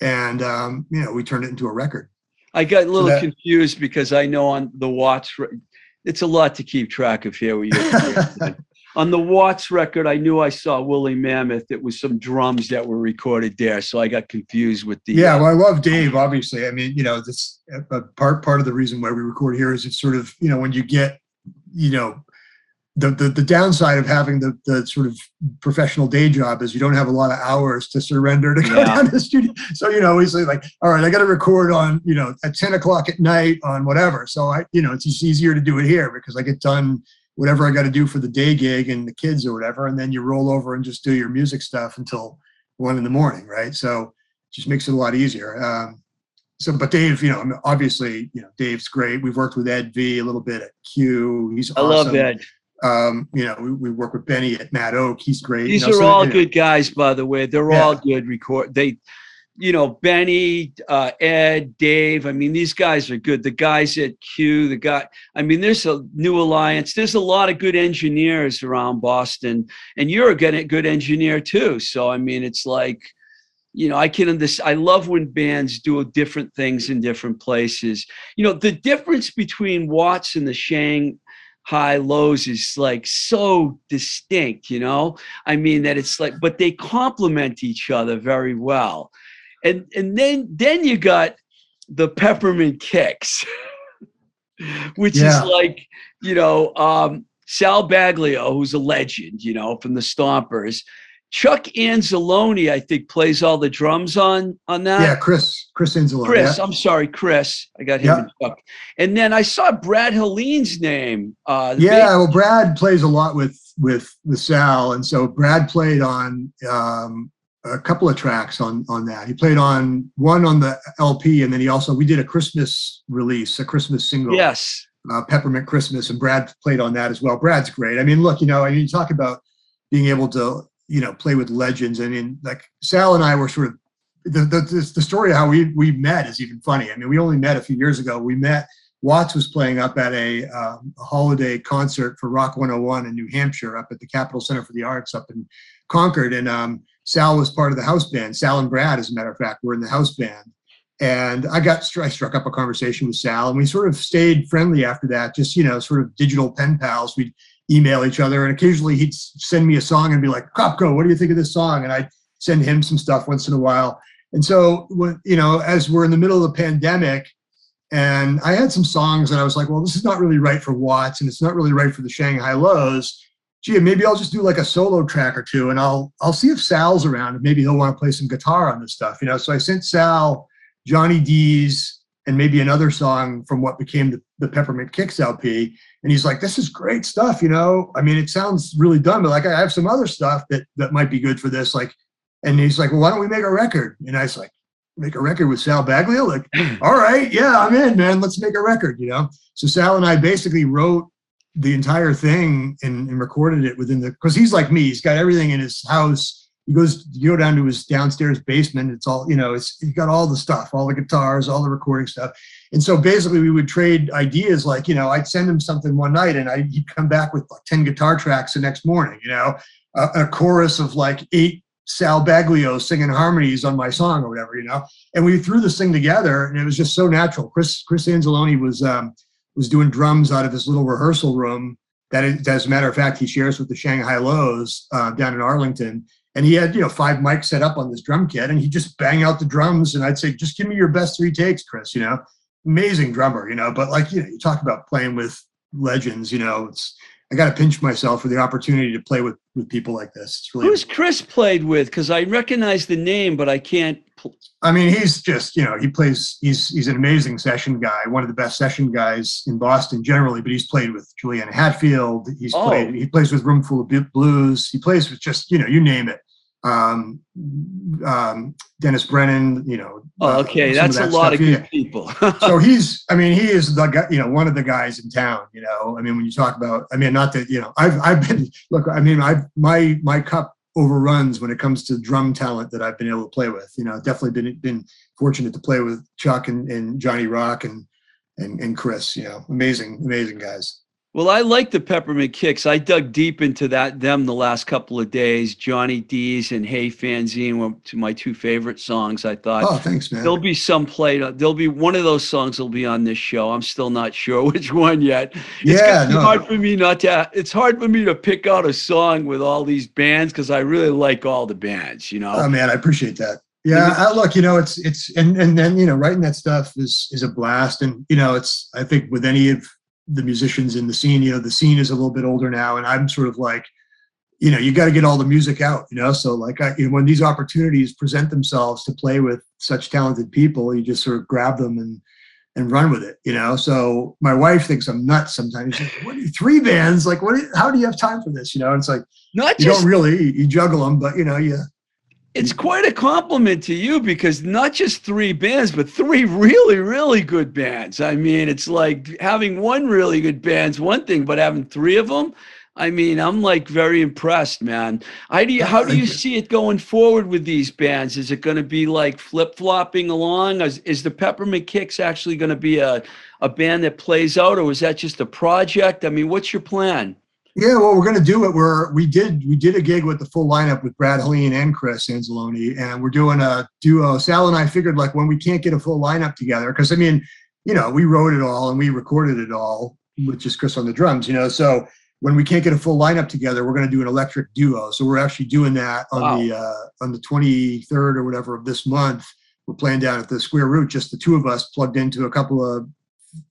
And um, you know, we turned it into a record. I got a little that- confused because I know on the Watts, it's a lot to keep track of here. On the Watts record, I knew I saw Woolly Mammoth. It was some drums that were recorded there, so I got confused with the. Yeah, uh, well, I love Dave. Obviously, I mean, you know, this uh, part part of the reason why we record here is it's sort of you know when you get you know the the, the downside of having the the sort of professional day job is you don't have a lot of hours to surrender to go Yeah. down to the studio. So you know, we say like, all right, I got to record on you know at ten o'clock at night on whatever. So I you know it's just easier to do it here because I get done whatever I got to do for the day gig and the kids or whatever, and then you roll over and just do your music stuff until one in the morning, right? So it just makes it a lot easier. Um, so, but Dave, you know, obviously, you know, Dave's great. We've worked with Ed V a little bit at Q. He's I awesome. love that. Um, you know, we, we work with Benny at Mad Oak. He's great. you These know, are so, all you know, good guys, by the way. They're Yeah. all good record. They, you know, Benny, uh, Ed, Dave. I mean, these guys are good. The guys at Q, the guy. I mean, there's a new alliance. There's a lot of good engineers around Boston, and you're a good, good engineer too. So I mean, it's like, you know, I can understand. I love when bands do different things in different places. You know, the difference between Watts and the Shang high lows is like so distinct you know i mean that it's like but they complement each other very well and and then then you got the peppermint kicks which Yeah. is like you know um sal baglio who's a legend you know from the stompers chuck anzalone i think plays all the drums on on that yeah, Chris, Chris Inzalo. Chris, yeah. I'm sorry, Chris. I got him Yeah. and Chuck. And then I saw Brad Hallen's name. Uh, Yeah, well, Brad plays a lot with with with Sal, and so Brad played on um, a couple of tracks on on that. He played on one on the LP, and then he also we did a Christmas release, a Christmas single. Yes. uh, Peppermint Christmas, and Brad played on that as well. Brad's great. I mean, look, you know, I mean, you talk about being able to, you know, play with legends. I mean, like Sal and I were sort of the the, the, story of how we we met is even funny. I mean, we only met a few years ago. We met. Watts was playing up at a, um, a holiday concert for Rock 101 in New Hampshire, up at the Capitol Center for the Arts up in Concord, and um, Sal was part of the house band. Sal and Brad, as a matter of fact, were in the house band. And I got I struck up a conversation with Sal, and we sort of stayed friendly after that. Just you know, sort of digital pen pals. We'd email each other, and occasionally he'd send me a song and be like, "Kopko, what do you think of this song?" And I'd send him some stuff once in a while. And so, you know, as we're in the middle of the pandemic, and I had some songs that I was like, "Well, this is not really right for Watts, and it's not really right for the Shanghai Lows." Gee, maybe I'll just do like a solo track or two, and I'll I'll see if Sal's around, and maybe he'll want to play some guitar on this stuff, you know. So I sent Sal Johnny D's, and maybe another song from what became the, the Peppermint Kicks LP. And he's like, this is great stuff, you know. I mean, it sounds really dumb, but like I have some other stuff that that might be good for this. Like, and he's like, well, why don't we make a record? And I was like, make a record with Sal Baglio? Like, all right, yeah, I'm in, man. Let's make a record, you know. So Sal and I basically wrote the entire thing and, and recorded it within the because he's like me. He's got everything in his house. He goes you go down to his downstairs basement. It's all you know. It's he got all the stuff, all the guitars, all the recording stuff. And so basically, we would trade ideas. Like you know, I'd send him something one night, and I, he'd come back with like ten guitar tracks the next morning. You know, a, a chorus of like eight Sal Baglio singing harmonies on my song or whatever. You know, and we threw this thing together, and it was just so natural. Chris Chris Anzalone was. Um, was doing drums out of his little rehearsal room that, as a matter of fact, he shares with the Shanghai Lows uh, down in Arlington. And he had, you know, five mics set up on this drum kit, and he just bang out the drums. And I'd say, just give me your best three takes, Chris. You know, amazing drummer. You know, but like you know, you talk about playing with legends. You know, it's I got to pinch myself for the opportunity to play with with people like this. It's really who's Chris played with? Because I recognize the name, but I can't. Pl- I mean, he's just you know he plays. He's he's an amazing session guy, one of the best session guys in Boston generally. But he's played with Juliana Hatfield. He's oh. played. He plays with Roomful of Blues. He plays with just you know you name it um, um, Dennis Brennan, you know. Oh, uh, okay, uh, that's that a lot stuff. of good people. so he's, I mean, he is the guy, you know, one of the guys in town. You know, I mean, when you talk about, I mean, not that you know, I've I've been look, I mean, I've my my cup overruns when it comes to drum talent that I've been able to play with. You know, definitely been been fortunate to play with Chuck and, and Johnny Rock and and and Chris. You know, amazing amazing guys. Well, I like the peppermint kicks. I dug deep into that them the last couple of days. Johnny D's and Hey Fanzine were to my two favorite songs. I thought. Oh, thanks, man. There'll be some played. There'll be one of those songs will be on this show. I'm still not sure which one yet. It's yeah, no. hard for me not to. It's hard for me to pick out a song with all these bands because I really like all the bands. You know. Oh man, I appreciate that. Yeah, I, look, you know, it's it's and and then you know, writing that stuff is is a blast, and you know, it's I think with any of the musicians in the scene. You know, the scene is a little bit older now, and I'm sort of like, you know, you got to get all the music out. You know, so like I, you know, when these opportunities present themselves to play with such talented people, you just sort of grab them and and run with it. You know, so my wife thinks I'm nuts sometimes. She's like, what are you, three bands? Like, what? how do you have time for this? You know, and it's like not you just, don't really you juggle them, but you know, you it's quite a compliment to you because not just three bands, but three really, really good bands. I mean, it's like having one really good band's one thing, but having three of them, I mean, I'm like very impressed, man. How do you, how do you see it going forward with these bands? Is it going to be like flip flopping along? Is, is the Peppermint Kicks actually going to be a, a band that plays out, or is that just a project? I mean, what's your plan? Yeah, well, we're going to do it. We're we did we did a gig with the full lineup with Brad Hallen and Chris Anzalone, and we're doing a duo. Sal and I figured like when we can't get a full lineup together, because I mean, you know, we wrote it all and we recorded it all with just Chris on the drums, you know. So when we can't get a full lineup together, we're going to do an electric duo. So we're actually doing that on wow. the uh, on the 23rd or whatever of this month. We're playing down at the Square Root, just the two of us plugged into a couple of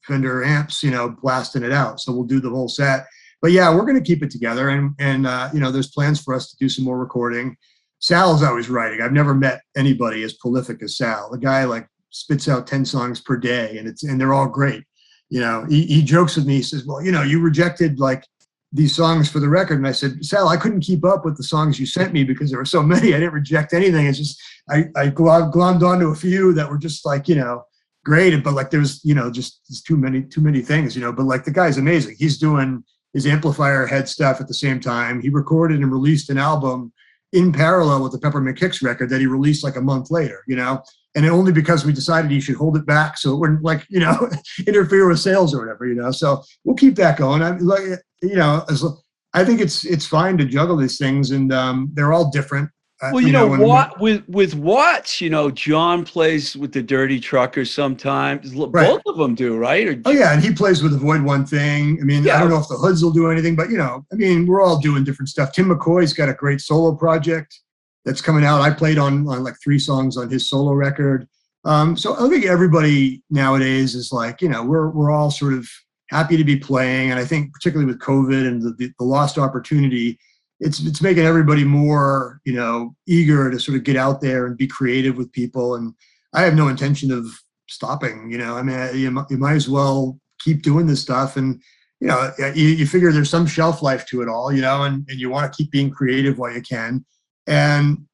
Fender amps, you know, blasting it out. So we'll do the whole set but yeah, we're going to keep it together. And, and uh, you know, there's plans for us to do some more recording. Sal's always writing. I've never met anybody as prolific as Sal. The guy like spits out 10 songs per day and it's, and they're all great. You know, he, he jokes with me, he says, well, you know, you rejected like these songs for the record. And I said, Sal, I couldn't keep up with the songs you sent me because there were so many. I didn't reject anything. It's just, I, I glommed onto a few that were just like, you know, great. But like, there's, you know, just too many, too many things, you know, but like the guy's amazing. He's doing, his amplifier head stuff at the same time. He recorded and released an album in parallel with the Peppermint Kicks record that he released like a month later, you know, and only because we decided he should hold it back so it wouldn't like, you know, interfere with sales or whatever, you know. So we'll keep that going. I like, you know, as, I think it's it's fine to juggle these things, and um, they're all different. Well, you, you know, know what with with Watts, you know, John plays with the Dirty Truckers sometimes. Right. Both of them do, right? Or, oh yeah, and he plays with Avoid One Thing. I mean, yeah. I don't know if the Hoods will do anything, but you know, I mean, we're all doing different stuff. Tim McCoy's got a great solo project that's coming out. I played on on like three songs on his solo record. Um, so I think everybody nowadays is like, you know, we're we're all sort of happy to be playing, and I think particularly with COVID and the, the, the lost opportunity it's it's making everybody more you know eager to sort of get out there and be creative with people. And i have no intention of stopping you know i mean you, you might as well keep doing this stuff. And you know you, you figure there's some shelf life to it all you know and, and you want to keep being creative while you can. And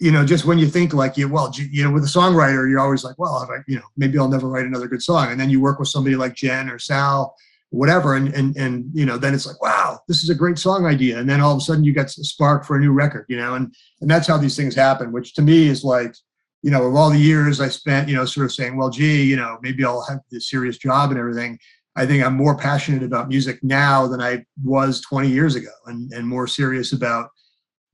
you know just when you think like you well you know with a songwriter you're always like well I, you know maybe i'll never write another good song. And then you work with somebody like jen or sal whatever. And, and, and, you know, then it's like, wow, this is a great song idea. And then all of a sudden you get a spark for a new record, you know, and, and that's how these things happen, which to me is like, you know, of all the years I spent, you know, sort of saying, well, gee, you know, maybe I'll have this serious job and everything. I think I'm more passionate about music now than I was 20 years ago and, and more serious about,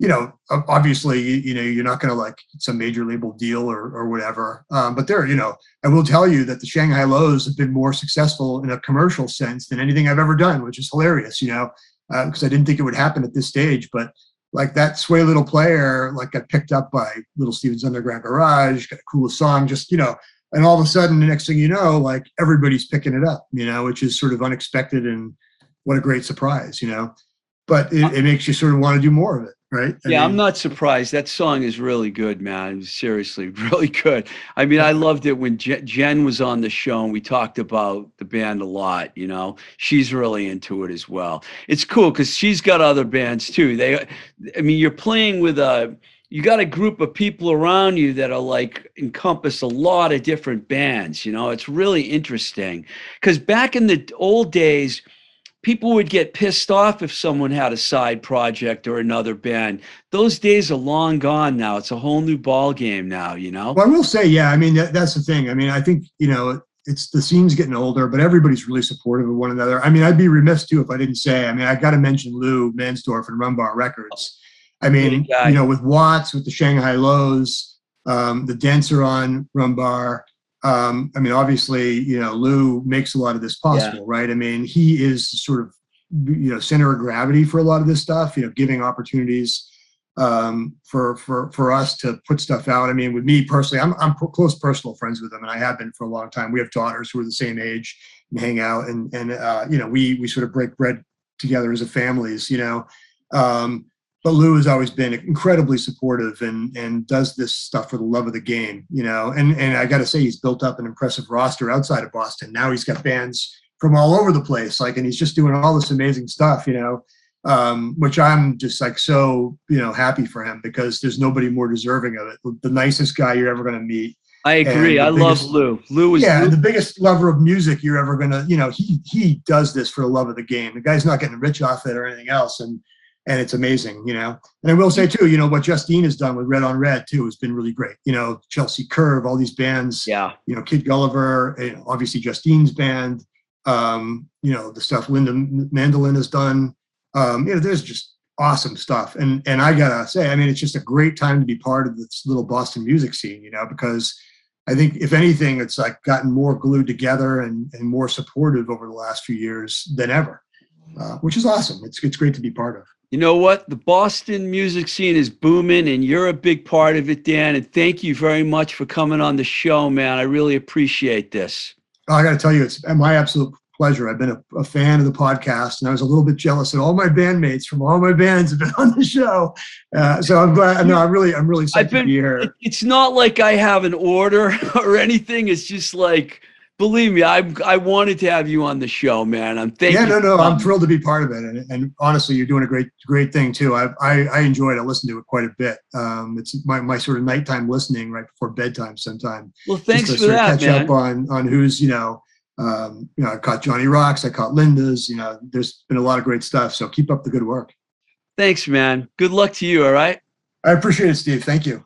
you know, obviously, you know, you're not going to like some major label deal or, or whatever. Um, but there, you know, I will tell you that the Shanghai Lows have been more successful in a commercial sense than anything I've ever done, which is hilarious, you know, because uh, I didn't think it would happen at this stage. But like that Sway Little Player, like got picked up by Little Steven's Underground Garage, got a cool song, just, you know, and all of a sudden, the next thing you know, like everybody's picking it up, you know, which is sort of unexpected and what a great surprise, you know. But it, it makes you sort of want to do more of it right? I yeah, mean, I'm not surprised. That song is really good, man. Seriously, really good. I mean, I loved it when Jen was on the show and we talked about the band a lot. You know, she's really into it as well. It's cool because she's got other bands too. They, I mean, you're playing with a. You got a group of people around you that are like encompass a lot of different bands. You know, it's really interesting because back in the old days people would get pissed off if someone had a side project or another band. Those days are long gone now. It's a whole new ball game now, you know. Well, I will say, yeah. I mean, that, that's the thing. I mean, I think you know, it's the scene's getting older, but everybody's really supportive of one another. I mean, I'd be remiss too if I didn't say. I mean, I got to mention Lou Mansdorf and Rumbar Records. I mean, you know, with Watts, with the Shanghai Lows, um, the Dancer on Rumbar um, I mean, obviously, you know, Lou makes a lot of this possible, yeah. right? I mean, he is sort of, you know, center of gravity for a lot of this stuff, you know, giving opportunities um, for, for, for us to put stuff out. I mean, with me personally, I'm, I'm close personal friends with him and I have been for a long time. We have daughters who are the same age and hang out and, and, uh, you know, we, we sort of break bread together as a families, you know, um, but Lou has always been incredibly supportive and and does this stuff for the love of the game, you know. And and I got to say, he's built up an impressive roster outside of Boston. Now he's got bands from all over the place, like, and he's just doing all this amazing stuff, you know. Um, which I'm just like so, you know, happy for him because there's nobody more deserving of it. The nicest guy you're ever going to meet. I agree. I biggest, love Lou. Lou is yeah, Lou. the biggest lover of music you're ever gonna. You know, he he does this for the love of the game. The guy's not getting rich off it or anything else, and and it's amazing, you know. And I will say too, you know, what Justine has done with Red on Red too has been really great. You know, Chelsea Curve, all these bands. Yeah. You know, Kid Gulliver, you obviously Justine's band. Um, you know, the stuff Linda Mandolin has done. Um, you know, there's just awesome stuff. And and I gotta say, I mean, it's just a great time to be part of this little Boston music scene, you know, because I think if anything, it's like gotten more glued together and, and more supportive over the last few years than ever, uh, which is awesome. It's it's great to be part of you know what? The Boston music scene is booming, and you're a big part of it, Dan. And thank you very much for coming on the show, man. I really appreciate this. Oh, I got to tell you, it's my absolute pleasure. I've been a, a, fan of the podcast, and I was a little bit jealous that all my bandmates from all my bands have been on the show. Uh, so I'm glad. No, I'm really, I'm really excited to be here. It's not like I have an order or anything. It's just like believe me, I I wanted to have you on the show, man. I'm thanking. Yeah, no, no, I'm thrilled to be part of it, and, and honestly, you're doing a great great thing too. I I, I enjoyed. I listened to it quite a bit. Um, it's my, my sort of nighttime listening right before bedtime. Sometime. Well, thanks for that, catch man. up on on who's you know. Um, you know, I caught Johnny Rocks, I caught Linda's. You know, there's been a lot of great stuff. So keep up the good work. Thanks, man. Good luck to you. All right. I appreciate it, Steve. Thank you.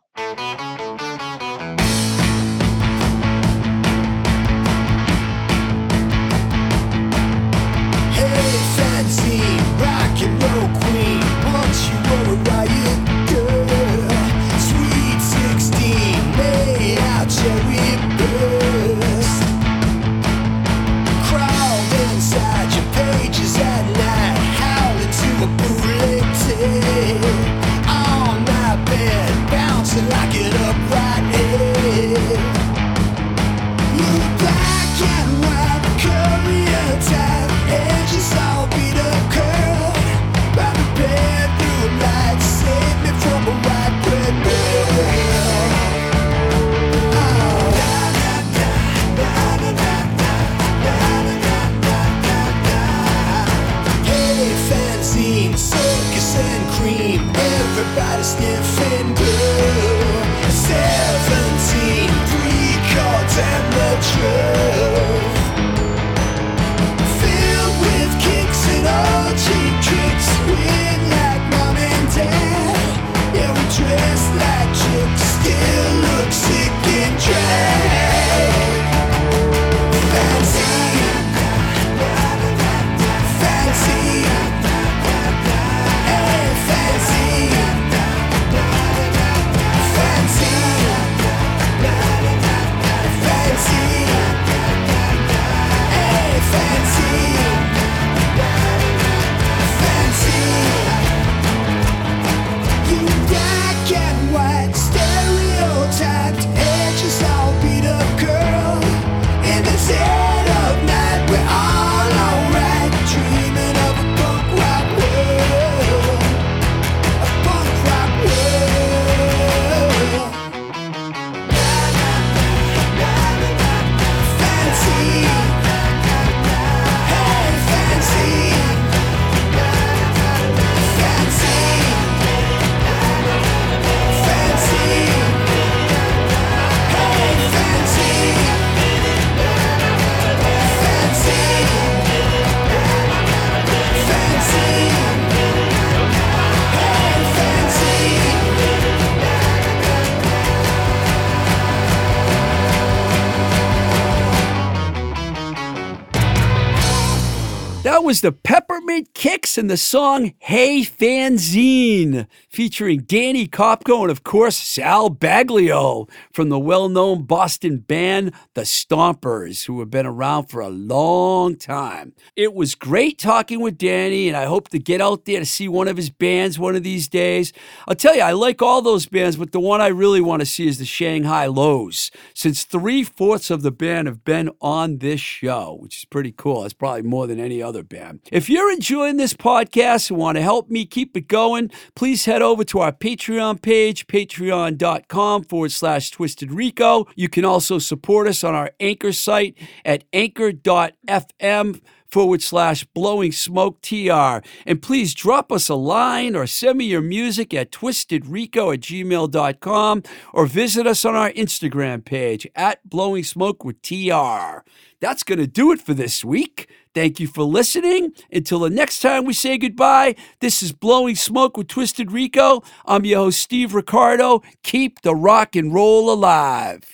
Was the Peppermint Kicks and the song Hey Fanzine, featuring Danny Kopko and, of course, Sal Baglio from the well known Boston band The Stompers, who have been around for a long time. It was great talking with Danny, and I hope to get out there to see one of his bands one of these days. I'll tell you, I like all those bands, but the one I really want to see is the Shanghai Lows, since three fourths of the band have been on this show, which is pretty cool. It's probably more than any other band. If you're enjoying this podcast and want to help me keep it going, please head over to our Patreon page, patreon.com forward slash twisted rico. You can also support us on our anchor site at anchor.fm forward slash blowing smoke tr. And please drop us a line or send me your music at twistedrico at gmail.com or visit us on our Instagram page at blowing smoke with tr. That's going to do it for this week. Thank you for listening. Until the next time we say goodbye, this is Blowing Smoke with Twisted Rico. I'm your host, Steve Ricardo. Keep the rock and roll alive.